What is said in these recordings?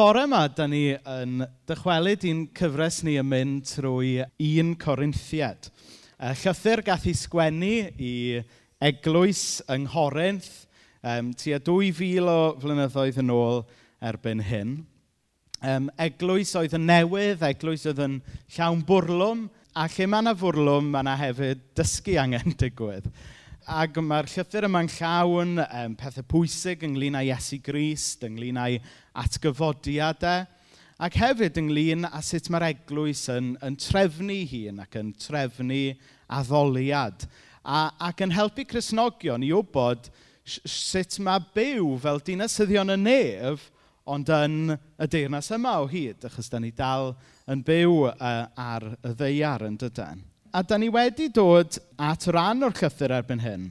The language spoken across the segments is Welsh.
bore yma, da ni yn dychwelyd i'n cyfres ni yn mynd trwy un Corinthiad. E, llythyr gath i sgwennu i eglwys yng Nghorinth um, tua 2000 o flynyddoedd yn ôl erbyn hyn. Um, eglwys oedd yn newydd, eglwys oedd yn llawn bwrlwm, a lle mae yna fwrlwm, mae yna hefyd dysgu angen digwydd. Ac mae'r llythyr yma'n llawn um, pethau pwysig ynglyn â Iesu Grist, ynglyn â'i at gyfodiadau ac hefyd ynglyn â sut mae'r eglwys yn, yn trefnu hun ac yn trefnu addoliad a, ac yn helpu Cresnogion i wybod sut mae byw fel dinasyddion y nef ond yn y deyrnas yma o hyd, achos da ni dal yn byw uh, ar y ddeiar yn dydyn. A da ni wedi dod at ran o'r llythyr erbyn hyn,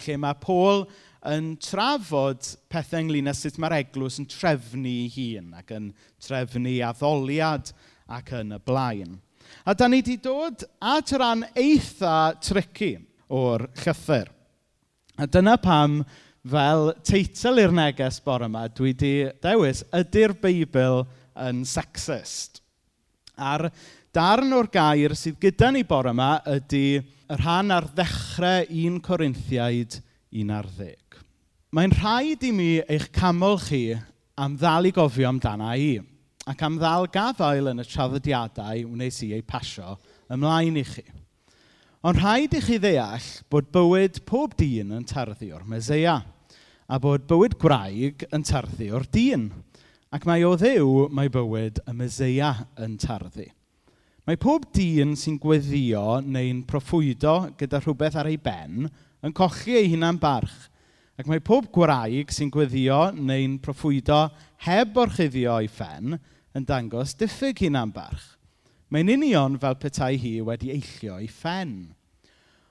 lle mae Paul yn trafod pethau ynglyn â sut mae'r eglwys yn trefnu ei hun ac yn trefnu addoliad ac yn y blaen. A da ni wedi dod at ran eitha tricky o'r llythyr. A dyna pam fel teitl i'r neges bore yma, dwi wedi dewis ydy'r Beibl yn sexist. A'r darn o'r gair sydd gyda ni bore yma ydy y rhan ar ddechrau 1 Corinthiaid 1 ar 10. Mae'n rhaid i mi eich camol chi am ddal i gofio amdana i, ac am ddal gafael yn y traddodiadau wnes i eu pasio ymlaen i chi. Ond rhaid i chi ddeall bod bywyd pob dyn yn tarddu o'r meseia, a bod bywyd gwraig yn tarddu o'r dyn, ac mae o ddew mae bywyd y meseia yn tarddu. Mae pob dyn sy'n gweddio neu'n proffwydo gyda rhywbeth ar ei ben yn cochi ei hunan barch, Ac mae pob gwraig sy'n gweddio neu'n proffwydo heb orchuddio ei ffen yn dangos diffyg hunan-barch. Mae'n union fel petai hi wedi eillio ei ffen.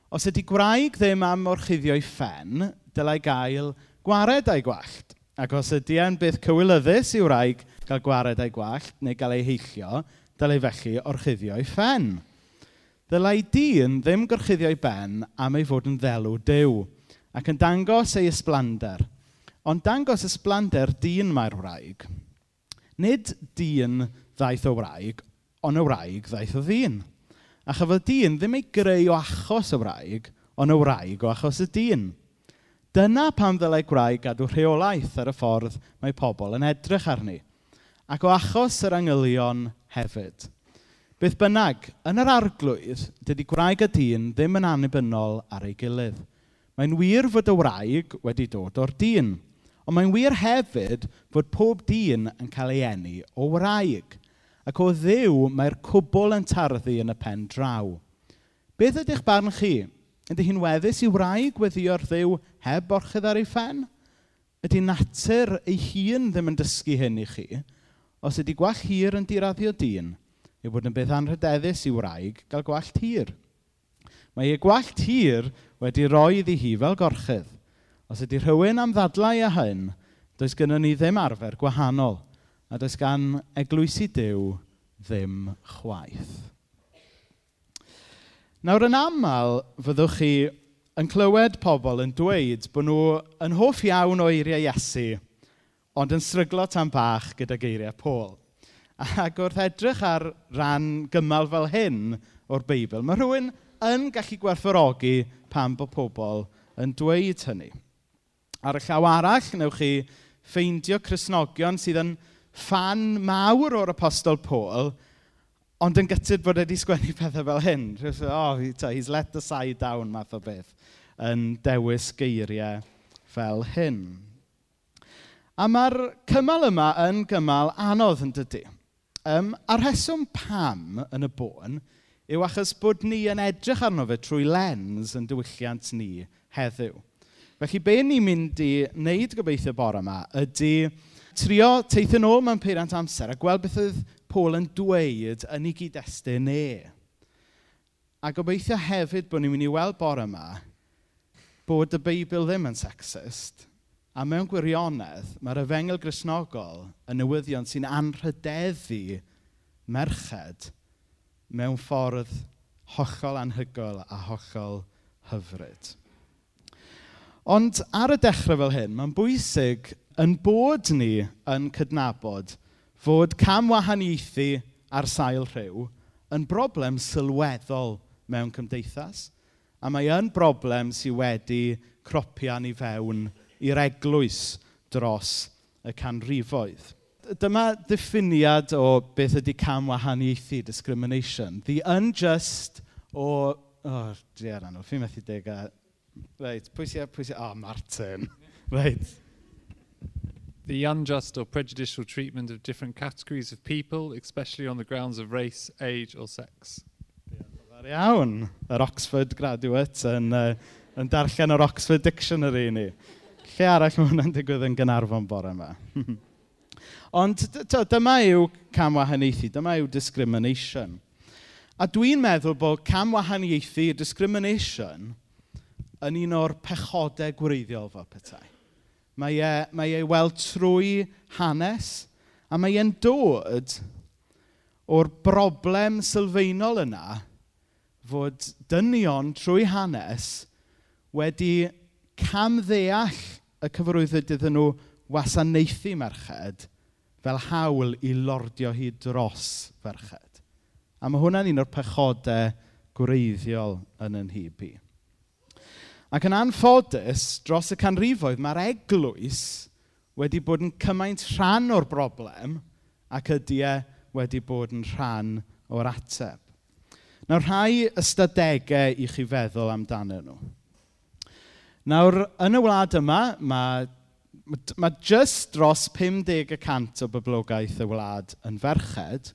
Os ydy gwraig ddim am orchuddio ei ffen, dylai gael gwared a'i gwallt. Ac os ydy e'n byth cywilyddus i'w wraig gael gwared a'i gwallt neu gael ei heillio, dylai felly orchuddio ei ffen. Dylai dyn ddim gorchuddio'i ben am ei fod yn ddelw dew ac yn dangos ei ysblander. Ond dangos ysblander dyn mae'r wraig. Nid dyn ddaeth o wraig, ond y wraig ddaeth o ddyn. A chafodd dyn ddim ei greu o achos y wraig, ond y wraig o achos y dyn. Dyna pam ddylai gwraig gadw rheolaeth ar y ffordd mae pobl yn edrych arni, ac o achos yr angylion hefyd. Beth bynnag, yn yr arglwydd, dydy gwraig a dyn ddim yn annibynnol ar ei gilydd. Mae'n wir fod y wraig wedi dod o'r dyn, ond mae'n wir hefyd fod pob dyn yn cael ei eni o wraig. Ac o ddiw mae'r cwbl yn tarddu yn y pen draw. Beth ydych barn chi? Ydy hi'n weddus i wraig weddio'r ddiw heb orchydd ar ei ffen? Ydy natur ei hun ddim yn dysgu hyn i chi? Os ydy gwall hir yn diraddio dyn, yw bod yn beth anrhydeddus i wraig gael gwallt hir. Mae ei gwallt hir wedi roi iddi hi fel gorchydd. Os ydy rhywun am ddadlau â hyn, does gynnon ni ddim arfer gwahanol, a does gan eglwysi Dyw ddim chwaith. Nawr yn aml, fyddwch chi yn clywed pobl yn dweud bod nhw yn hoff iawn o eiriau Iesu, ond yn stryglo tan bach gyda geiriau Paul. Ac wrth edrych ar ran gymal fel hyn o'r Beibl, mae rhywun yn gallu gwerthfawrogi pan bod pobl yn dweud hynny. Ar y llaw arall, newch chi ffeindio Cresnogion sydd yn fan mawr o'r Apostol Paul, ond yn gytid bod wedi sgwennu pethau fel hyn. Oh, he's let the side down math o beth yn dewis geiriau fel hyn. A mae'r cymal yma yn gymal anodd yn dydy. Um, a'r rheswm pam yn y bôn yw achos bod ni yn edrych arno fe trwy lens yn diwylliant ni heddiw. Felly, be ni'n mynd i wneud gobeithio bore yma ydy trio teithio nôl mewn peiriant amser a gweld beth oedd Paul yn dweud yn ei gyd-destun e. A gobeithio hefyd bod ni'n mynd i weld bore yma bod y Beibl ddim yn sexist. A mewn gwirionedd, mae'r efengel grisnogol yn newyddion sy'n anrhydeddu merched mewn ffordd hollol anhygoel a hollol hyfryd. Ond ar y dechrau fel hyn, mae'n bwysig yn bod ni yn cydnabod fod camwahaniaethu ar sail rhyw yn broblem sylweddol mewn cymdeithas, a mae yn broblem sydd wedi cropian i fewn i'r eglwys dros y canrifoedd dyma diffiniad o beth ydy camwahaniaethu, discrimination. The unjust or... Oh, diar anw, fi'n methu dega. Reit, pwy sy'n... Pwy sy'n... Oh, Martin. Reit. The unjust or prejudicial treatment of different categories of people, especially on the grounds of race, age or sex. Ar iawn, yr Oxford graduate yn, uh, yn darllen yr Oxford Dictionary ni. Lle arall mae hwnna'n digwydd yn Gynarfon bore yma? Ond dyma yw camwahaniaethu, dyma yw discrimination. A dwi'n meddwl bod camwahaniaethu, discrimination, yn un o'r pechodau gwreiddiol fel petai. Mae e, mae ei weld trwy hanes, a mae e'n dod o'r broblem sylfaenol yna fod dynion trwy hanes wedi camddeall y cyfrwyddyd y nhw wasanaethu merched – fel hawl i lordio hi dros ferched. A mae hwnna'n un o'r pechodau gwreiddiol yn yn hyb i. Ac yn anffodus, dros y canrifoedd, mae'r eglwys wedi bod yn cymaint rhan o'r broblem ac ydy e wedi bod yn rhan o'r ateb. Nawr, rhai ystadegau i chi feddwl amdano nhw. Nawr, yn y wlad yma, mae mae jyst dros 50% o boblogaeth y wlad yn ferched,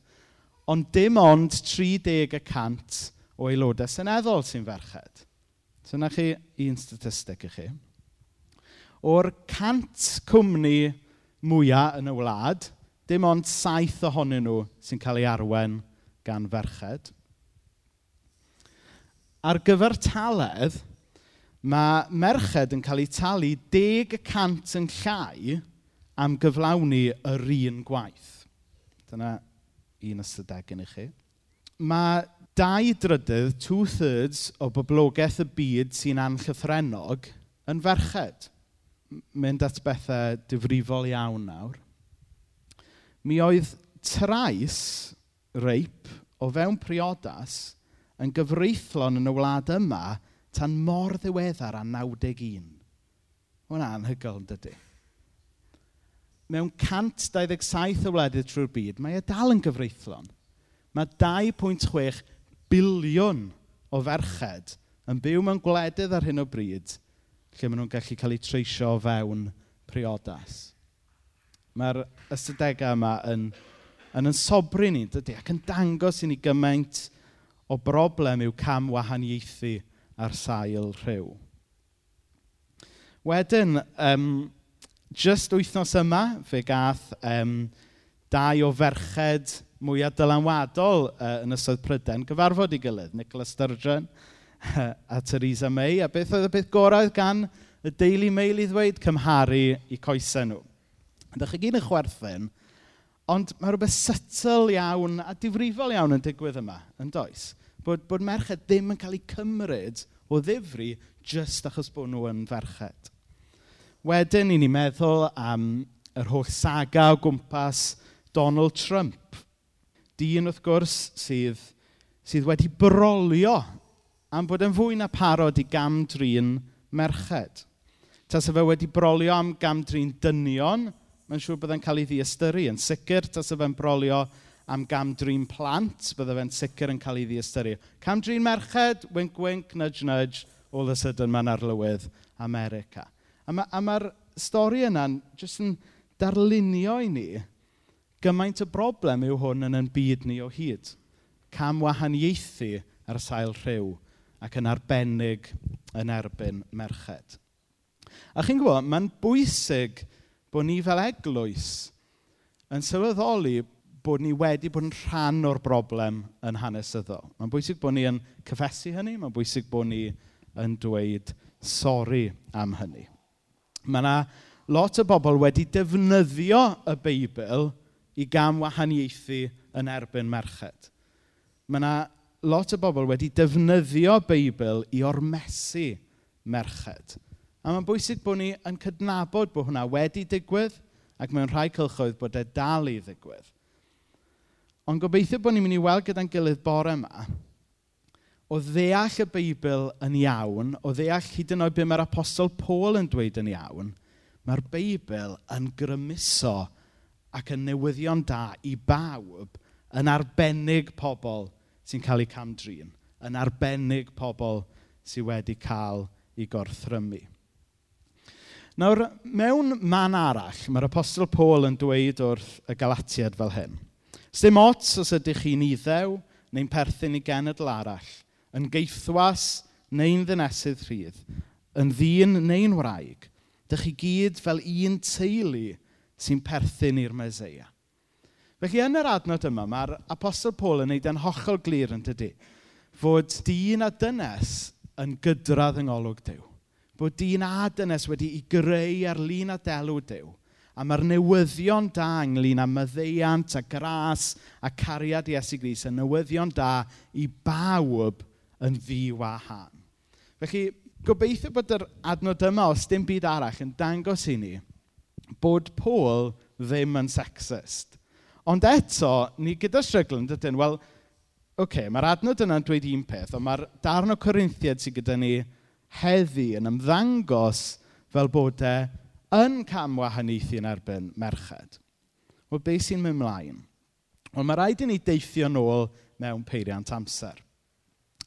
ond dim ond 30% o aelodau seneddol sy'n ferched. So yna chi un statistig i chi. O'r 100 cwmni mwyaf yn y wlad, dim ond saith ohonyn nhw sy'n cael ei arwen gan ferched. Ar gyfer taledd, ma' merched yn cael ei talu deg y cant yn llai am gyflawni yr un gwaith. Dyna un ystadegyn i chi. Mae dau drydydd, two-thirds o boblogaeth y byd sy'n anllythrenog yn ferched. Mynd at bethau difrifol iawn nawr. Mi oedd trais reip o fewn priodas yn gyfreithlon yn y wlad yma tan mor ddiweddar a 91. Hwna hwnna'n anhygoel yn dydy. Mewn 127 o wledydd trwy'r byd, mae e dal yn gyfreithlon. Mae 2.6 biliwn o ferched yn byw mewn gwledydd ar hyn o bryd lle maen nhw'n gallu cael eu treisio o fewn priodas. Mae'r ystadegau yma yn, yn yn sobri ni, dydy, ac yn dangos i ni gymaint o broblem yw cam wahaniaethu ar sail rhyw. Wedyn, um, just wythnos yma, fe gath um, dau o ferched mwyaf dylanwadol uh, yn ystod Pryden gyfarfod i gilydd, Nicola Sturgeon a Theresa May, a beth oedd y beth gorau gan y Daily Mail i ddweud cymharu i coesau nhw. Ydych chi gyd yn chwerthin, ond mae rhywbeth sytl iawn a difrifol iawn yn digwydd yma, yn does? Bod, bod merched ddim yn cael eu cymryd o ddifri jyst achos bod nhw yn ferched. Wedyn, i ni meddwl am yr holl saga o gwmpas Donald Trump. Dyn, wrth gwrs, sydd, sydd wedi brolio am bod yn fwy na parod i gamdrin merched. Tas fe wedi brolio am gamdrin dynion, mae'n siŵr byddai'n cael ei ddiastyru Yn sicr, tas y fe'n brolio am gamdrin plant, bydde fe'n sicr yn cael ei ddiystyru. Camdrin merched, wink wink, nudge nudge, all of a sudden mae'n arlywydd America. A mae'r ma stori yna'n jyst yn darlunio i ni gymaint o broblem yw hwn yn yn byd ni o hyd. Cam wahaniaethu ar sail rhyw ac yn arbennig yn erbyn merched. A chi'n gwybod, mae'n bwysig bod ni fel eglwys yn sylweddoli bod ni wedi bod yn rhan o'r broblem yn hanesyddol. Mae'n bwysig bod ni yn cyfesu hynny, mae'n bwysig bod ni yn dweud sori am hynny. Mae yna lot o bobl wedi defnyddio y Beibl i gam wahaniaethu yn erbyn merched. Mae yna lot o bobl wedi defnyddio Beibl i ormesu merched. A mae'n bwysig bod ni yn cydnabod bod hwnna wedi digwydd ac mewn rhai cylchoedd bod e dal i ddigwydd. Ond gobeithio bod ni'n mynd i weld gyda'n gilydd bore yma o ddeall y Beibl yn iawn, o ddeall hyd yn oed be mae'r apostol Paul yn dweud yn iawn, mae'r Beibl yn grymuso ac yn newyddion da i bawb yn arbennig pobl sy'n cael eu camdrin, yn arbennig pobl sydd wedi cael eu gorthrymu. Nawr, mewn man arall, mae'r apostol Paul yn dweud wrth y Galatiad fel hyn – Sdim ots os ydych chi'n iddew neu'n perthyn i genedl arall, yn geithwas neu'n ddynesydd rhydd, yn ddyn neu'n wraig, dych chi gyd fel un teulu sy'n perthyn i'r Meseia. Felly yn yr adnod yma, mae'r Apostol Paul yn neud yn hollol glir yn dydy, fod dyn a dynes yn gydradd yng ngolwg Dyw. Bod dyn a dynes wedi i greu ar lun a delw Dyw – A mae'r newyddion da ynglyn â myddeiant a gras a cariad Iesu Gris, yn newyddion da i bawb yn ddiwahan. Felly, gobeithio bod yr adnod yma, os dim byd arall, yn dangos i ni bod Paul ddim yn sexist. Ond eto, ni gyda strygl yn dydyn, wel, oce, okay, mae'r adnod yna'n dweud un peth, ond mae'r darn o Corinthiad sydd gyda ni heddi yn ymddangos fel bod e yn camwahaniaethu yn erbyn merched. Wel, be sy'n mynd mlaen? Wel, mae rhaid i ni deithio nôl mewn peiriant amser.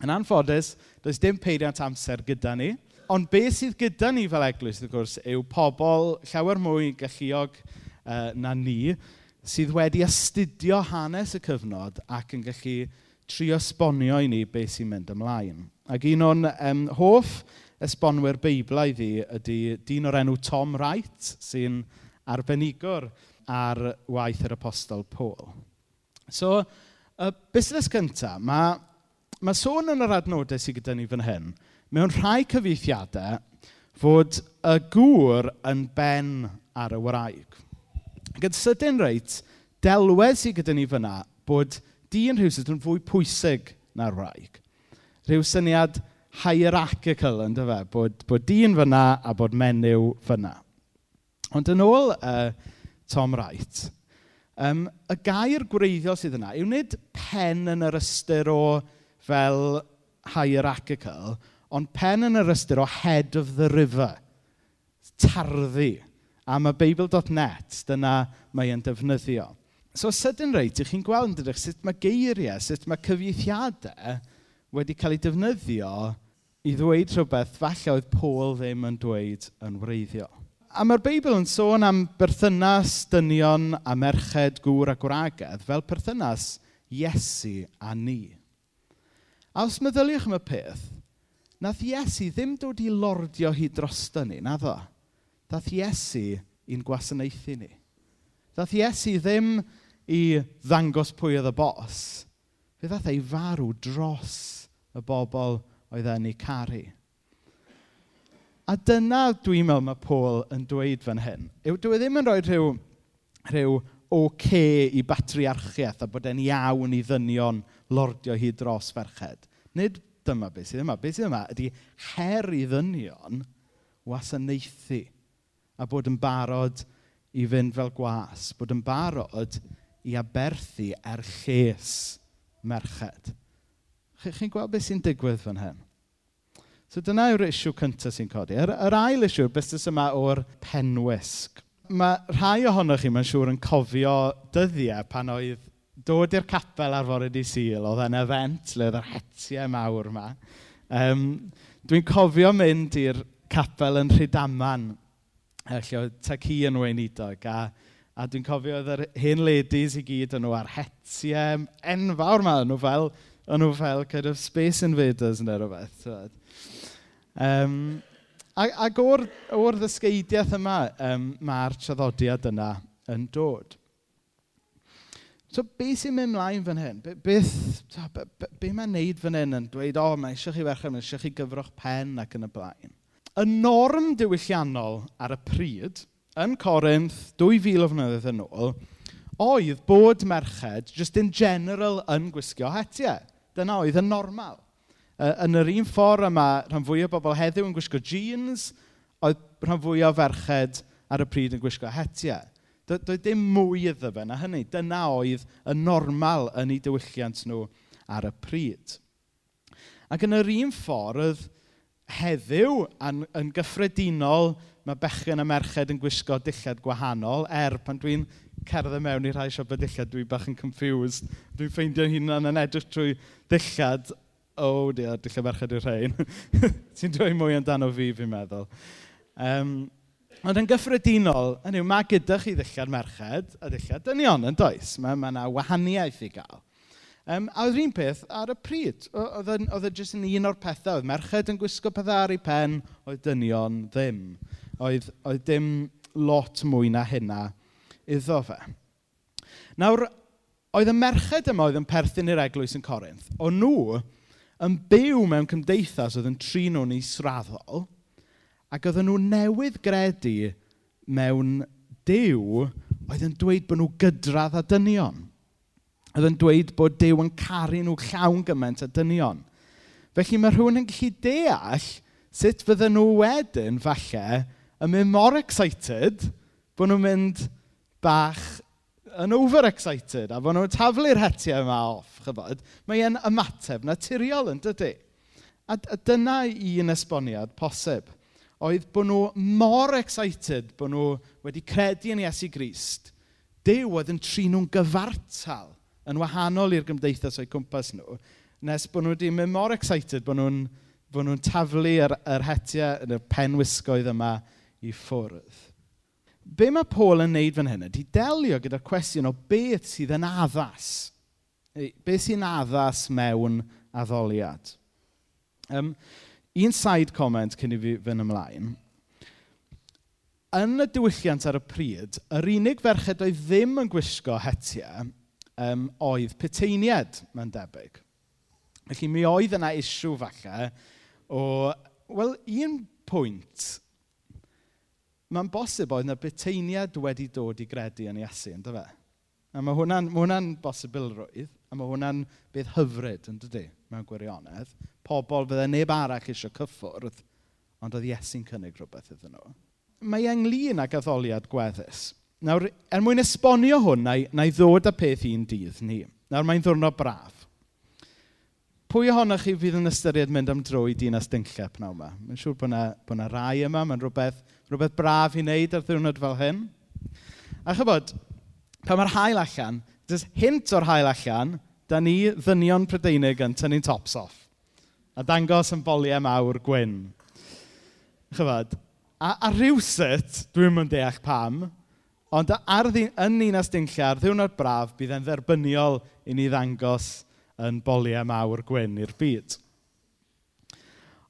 Yn anffodus, does dim peiriant amser gyda ni, ond be sydd gyda ni fel eglwys, wrth gwrs, yw pobl llawer mwy galluog uh, na ni, sydd wedi astudio hanes y cyfnod ac yn gallu trio sbonio i ni beth sy'n mynd ymlaen. Ac un o'n um, hoff esbonwyr beiblaidd i ydy dyn o'r enw Tom Wright, sy'n arbenigwr ar waith yr apostol Paul. So, y busnes cyntaf, mae, mae sôn yn yr adnodau sydd gyda ni fan hyn, mewn rhai cyfeithiadau fod y gŵr yn ben ar y wraig. Ac sydyn reit, delwedd sydd gyda ni fyna bod dyn rhywsyd yn fwy pwysig na'r wraig. Rhyw syniad hierarchical, ynddo fe? Bod, bod dyn fyna a bod menyw fyna. Ond yn ôl uh, Tom Wright, um, y gair gwreiddiol sydd yna yw nid pen yn yr ystyr o fel hierarchical, ond pen yn yr ystyr o head of the river. Tarddu. A mae Bible.net, dyna mae yn defnyddio. So sydyn reit, chi'n gweld yn dydych sut mae geiriau, sut mae cyfieithiadau wedi cael eu defnyddio i ddweud rhywbeth falle oedd Paul ddim yn dweud yn wreiddiol. A mae'r Beibl yn sôn am berthynas dynion a merched gŵr a gwragedd fel perthynas Iesu a ni. A os meddyliwch am y peth, nath Iesu ddim dod i lordio hi drosto ni, na ddo. Dath Iesu i'n gwasanaethu ni. Dath Iesu ddim i ddangos pwy oedd y bos. Fe ddath ei farw dros y bobl oedd yn ei caru. A dyna dwi'n meddwl mae Paul yn dweud fan hyn. Yw, dwi e ddim yn rhoi rhyw, rhyw OK okay i batriarchiaeth a bod e'n iawn i ddynion lordio hi dros ferched. Nid dyma beth sydd yma. Beth sydd yma ydy her i ddynion wasanaethu a bod yn barod i fynd fel gwas, bod yn barod i aberthu er lles merched. Chi, chi'n gweld beth sy'n digwydd fan hyn? So dyna yw'r isiw cyntaf sy'n codi. Yr, yr ail isiw, busnes yma o'r penwisg. Mae rhai ohonoch chi, mae'n siŵr, yn cofio dyddiau pan oedd dod i'r capel ar fore di sil, oedd yn event le oedd yr hetiau mawr yma. Um, Dwi'n cofio mynd i'r capel yn Rhydaman, lle oedd Taki yn weinidog, a, a dwi'n cofio oedd yr hen ladies i gyd yn nhw ar hetiau enfawr yma, nhw fel o'n nhw fel kind of Space Invaders neu rhywbeth. Um, ac, ac o'r, or ddysgeidiaeth yma, um, mae'r traddodiad yna yn dod. So, be sy'n mynd mlaen fan hyn? Be, beth, be, be, be mae'n neud fan hyn yn dweud, o, oh, mae eisiau chi ferchan, mae eisiau chi gyfroch pen ac yn y blaen. Y norm diwylliannol ar y pryd, yn Corinth, 2000 o flynyddoedd yn ôl, oedd bod merched, just in general, yn gwisgo hetiau. Dyna oedd yn normal. Uh, yn yr un ffordd yma, rhan fwy o bobl heddiw yn gwisgo jeans, oedd rhan fwy o ferched ar y pryd yn gwisgo hetiau. Do, doedd dim mwy iddo fe na hynny. Dyna oedd y normal yn eu diwylliant nhw ar y pryd. Ac yn yr un ffordd, heddiw, yn, yn gyffredinol, mae bechgyn a merched yn gwisgo dillad gwahanol, er pan dwi'n cerdded mewn i rhai siopau dillad, dwi bach yn confused. Dwi'n ffeindio hunan yn edrych trwy dillad. O, oh, diar, dillad merched i'r rhain. Ti'n dweud mwy amdano fi, fi'n meddwl. Um, ond yn gyffredinol, yn yw, mae gyda chi ddillad merched a dillad dynion yn does. Mae yna ma wahaniaeth i gael. Um, a oedd un peth ar y pryd, oedd e jyst yn un o'r pethau, oedd merched yn gwisgo pethau ar ei pen, oedd dynion ddim. Oedd, oedd dim lot mwy na hynna iddo fe. Nawr, oedd y merched yma oedd yn perthyn i'r eglwys yn Corinth. O'n nhw yn byw mewn cymdeithas oedd yn trin nhw'n israddol ac oedden nhw newydd gredu mewn dew oedd yn dweud bod nhw gydradd a dynion. Oedd yn dweud bod dew yn caru nhw llawn gymaint a dynion. Felly mae rhywun yn gallu deall sut fydden nhw wedyn falle yn mynd mor excited bod nhw'n mynd bach yn overexcited a fod nhw'n taflu'r hetiau yma off, chybod, mae e'n ymateb naturiol yn dydy. A, a dyna un esboniad posib oedd bod nhw mor excited bod nhw wedi credu yn Iesu Grist. Dew oedd yn tri nhw'n gyfartal yn wahanol i'r gymdeithas o'i cwmpas nhw, nes bod nhw wedi mynd mor excited bod nhw'n nhw taflu yr, yr hetiau yn y penwisgoedd yma i ffwrdd be mae Paul yn wneud fan hyn ydy delio gyda'r cwestiwn o beth sydd yn addas. Beth sy'n addas mewn addoliad. Um, un side comment cyn i fi fynd ymlaen. Yn y diwylliant ar y pryd, yr unig ferched oedd ddim yn gwisgo hetiau um, oedd peteiniad, mae'n debyg. Felly mi oedd yna isiw falle o, wel, un pwynt mae'n bosib oedd yna beteiniad wedi dod i gredu yn Iesu, ynddo fe? A mae hwnna'n ma hwnna bosibilrwydd, a mae hwnna'n bydd hyfryd, yn dydy, mewn gwirionedd. Pobl fydde neb arall eisiau cyffwrdd, ond oedd Iesu'n cynnig rhywbeth iddyn nhw. Mae ynglyn ag addoliad gweddus. Nawr, er mwyn esbonio hwn, na i, na i ddod â peth un dydd ni. Nawr, mae'n ddwrnod braf. Pwy ohonoch chi fydd yn ystyried mynd am dro i dinas dynllep nawr yma? Mae'n siŵr bod yna, bod yna rai yma, mae'n rhywbeth Rhywbeth braf i wneud ar ddiwrnod fel hyn. A chybod, pan mae'r hael allan, dys hint o'r hael allan, da ni ddynion prydeinig yn tynnu'n tops off. A dangos yn boliau mawr gwyn. Chybod, a, a rhywsut, dwi'n mynd deall pam, ond ar ddi, yn ninas dinllia, ar ddiwrnod braf, bydd e'n dderbyniol i ni ddangos yn boliau mawr gwyn i'r byd.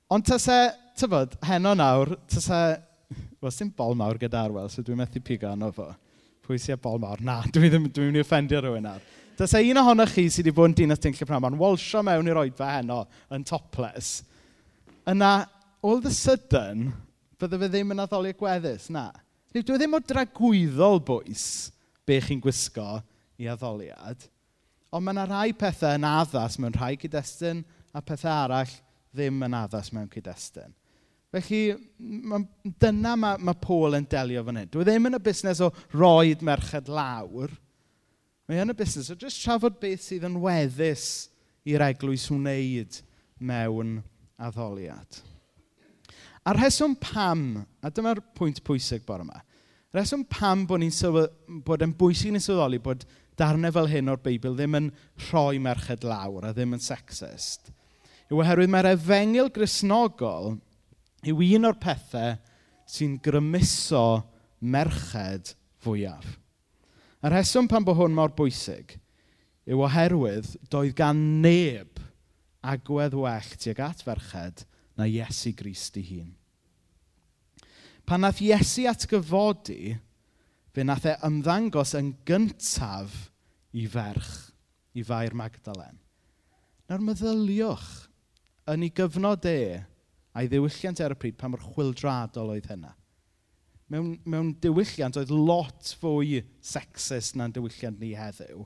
Ond tas tyfod, heno nawr, tas Wel, sy'n bol mawr gyda Arwel, so dwi'n methu pigo arno fo. Pwy sy'n bol mawr? Na, dwi ddim, dwi'n mynd i offendio rhywun ar. Dys e un ohonoch chi sydd wedi bod yn dinas Dinllio Pnaman, walsio mewn i'r oedfa heno yn topless. Yna, all the sudden, bydde fe ddim yn addoliad gweddus, na. Dwi ddim o dragwyddol bwys be chi'n gwisgo i addoliad, ond mae yna rhai pethau yn addas mewn rhai cyd-destun a pethau arall ddim yn addas mewn cyd-destun. Felly, ma' dyna mae ma' Paul yn delio fan hyn. Dwi e ddim yn y busnes o roed merched lawr. Mae yn y busnes o jyst trafod beth sydd yn weddus i'r eglwys wneud mewn addoliad. A'r rheswm pam, a dyma'r pwynt pwysig bore yma, rheswm pam bod ni'n sylw, bod yn bwysig ni'n sylweddoli bod darnau fel hyn o'r Beibl ddim yn rhoi merched lawr a ddim yn sexist, yw oherwydd mae'r efengil grisnogol yw un o'r pethau sy'n grymuso merched fwyaf. A rheswm pan bod hwn mor bwysig yw oherwydd doedd gan neb agwedd well tuag at ferched na Iesu Grist ei hun. Pan nath Iesu atgyfodi, fe nath e ymddangos yn gyntaf i ferch, i fair Magdalen. Nawr meddyliwch yn ei gyfnod e, a'i ddiwylliant ar y pryd pa mor chwildradol oedd hynna. Mewn, mewn diwylliant oedd lot fwy sexist na'n diwylliant ni heddiw.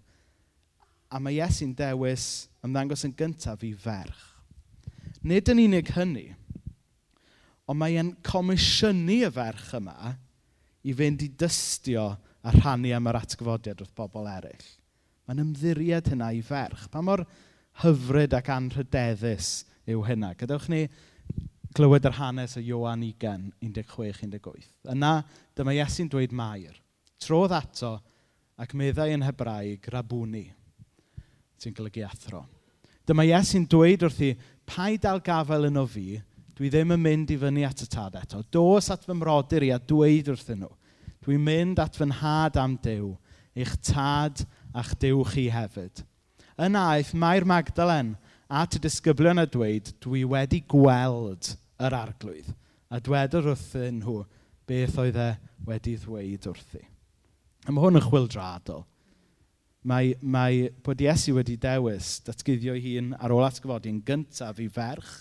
A mae Iesu'n dewis ymddangos yn gyntaf i ferch. Nid yn unig hynny, ond mae e'n comisiynu y ferch yma i fynd i dystio a rhannu am yr atgyfodiad wrth bobl eraill. Mae'n ymddiried hynna i ferch. Pa mor hyfryd ac anrhydeddus yw hynna. Gadewch ni glywed yr hanes o Ioan 20, 16-18. Yna, dyma Iesu'n dweud mair. Trodd ato ac meddai yn Hebraeg rabwni, sy'n golygu athro. Dyma Iesu'n dweud wrthi, paid al gafael o fi, dwi ddim yn mynd i fyny at y tad eto. Dos at fy mrodyr i a dweud wrthyn nhw. Dwi'n mynd at fy nhad am dew, eich tad a'ch dew chi hefyd. Yna aeth, Mair Magdalen at y disgyblion a dweud, dwi wedi gweld yr arglwydd. A dwedodd wrthyn nhw beth oedd e wedi ddweud wrthi. A mae hwn yn chwildradol. Mae, mae bod Iesu wedi dewis datgyddio ei hun ar ôl atgyfodi'n gyntaf i ferch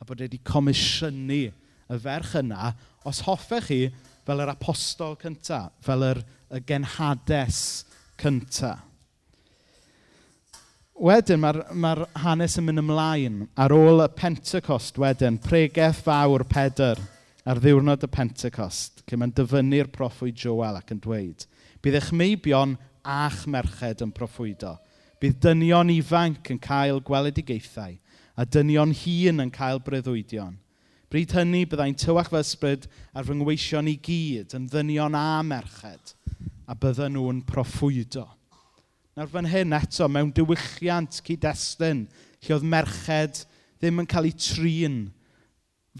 a bod e wedi comisiynu y ferch yna os hoffech chi fel yr apostol cyntaf, fel yr, y genhades cyntaf wedyn mae'r mae hanes yn mynd ymlaen ar ôl y Pentecost wedyn, pregeth fawr Pedr ar ddiwrnod y Pentecost, lle mae'n dyfynnu'r proffwyd Joel ac yn dweud, bydd eich meibion a'ch merched yn proffwydo, bydd dynion ifanc yn cael gweledigaethau, a dynion hun yn cael breddwydion. Bryd hynny byddai'n tywach fy ysbryd ar fy ngweision i gyd, yn ddynion a merched, a bydden nhw'n proffwydo. Nawr fan hyn eto, mewn diwylliant cyd-destun, lle oedd merched ddim yn cael eu trin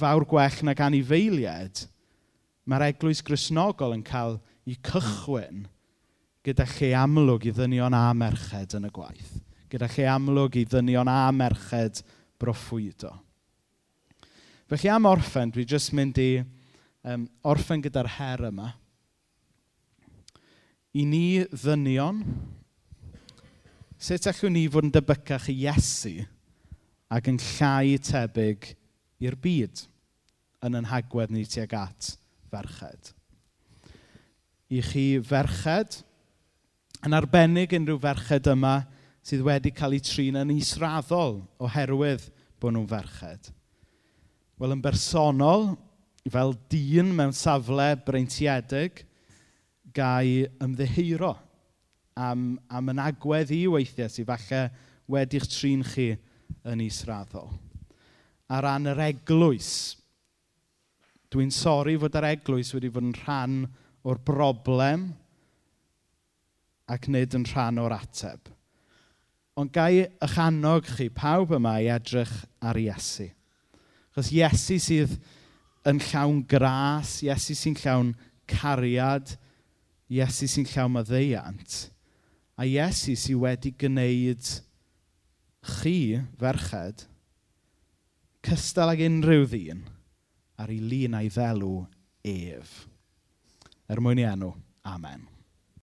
fawr gwell nag anifeiliaid, mae'r eglwys grisnogol yn cael ei cychwyn gyda lle amlwg i ddynion a merched yn y gwaith. Gyda lle amlwg i ddynion a merched broffwydo. Felly am orffen, dwi jyst mynd i um, orffen gyda'r her yma. I ni ddynion, Sut allwn ni fod yn debycach i Iesu ac yn llai tebyg i'r byd yn yn hagwedd ni tuag at ferched? I chi ferched, yn arbennig unrhyw ferched yma sydd wedi cael eu trin yn israddol oherwydd bod nhw'n ferched. Wel, yn bersonol, fel dyn mewn safle breintiedig, gai ymddeheiro am, am yn agwedd i weithiau sydd falle wedi'ch trin chi yn israddol. A ran yr eglwys, dwi'n sori fod yr eglwys wedi bod yn rhan o'r broblem ac nid yn rhan o'r ateb. Ond gai eich annog chi pawb yma i edrych ar Iesu. Chos Iesu sydd yn llawn gras, Iesu sy'n llawn cariad, Iesu sy'n llawn maddeiant a Iesu sy wedi gwneud chi, ferched, cystal ag unrhyw ddyn ar ei lun a'i ddelw ef. Er mwyn i enw, amen.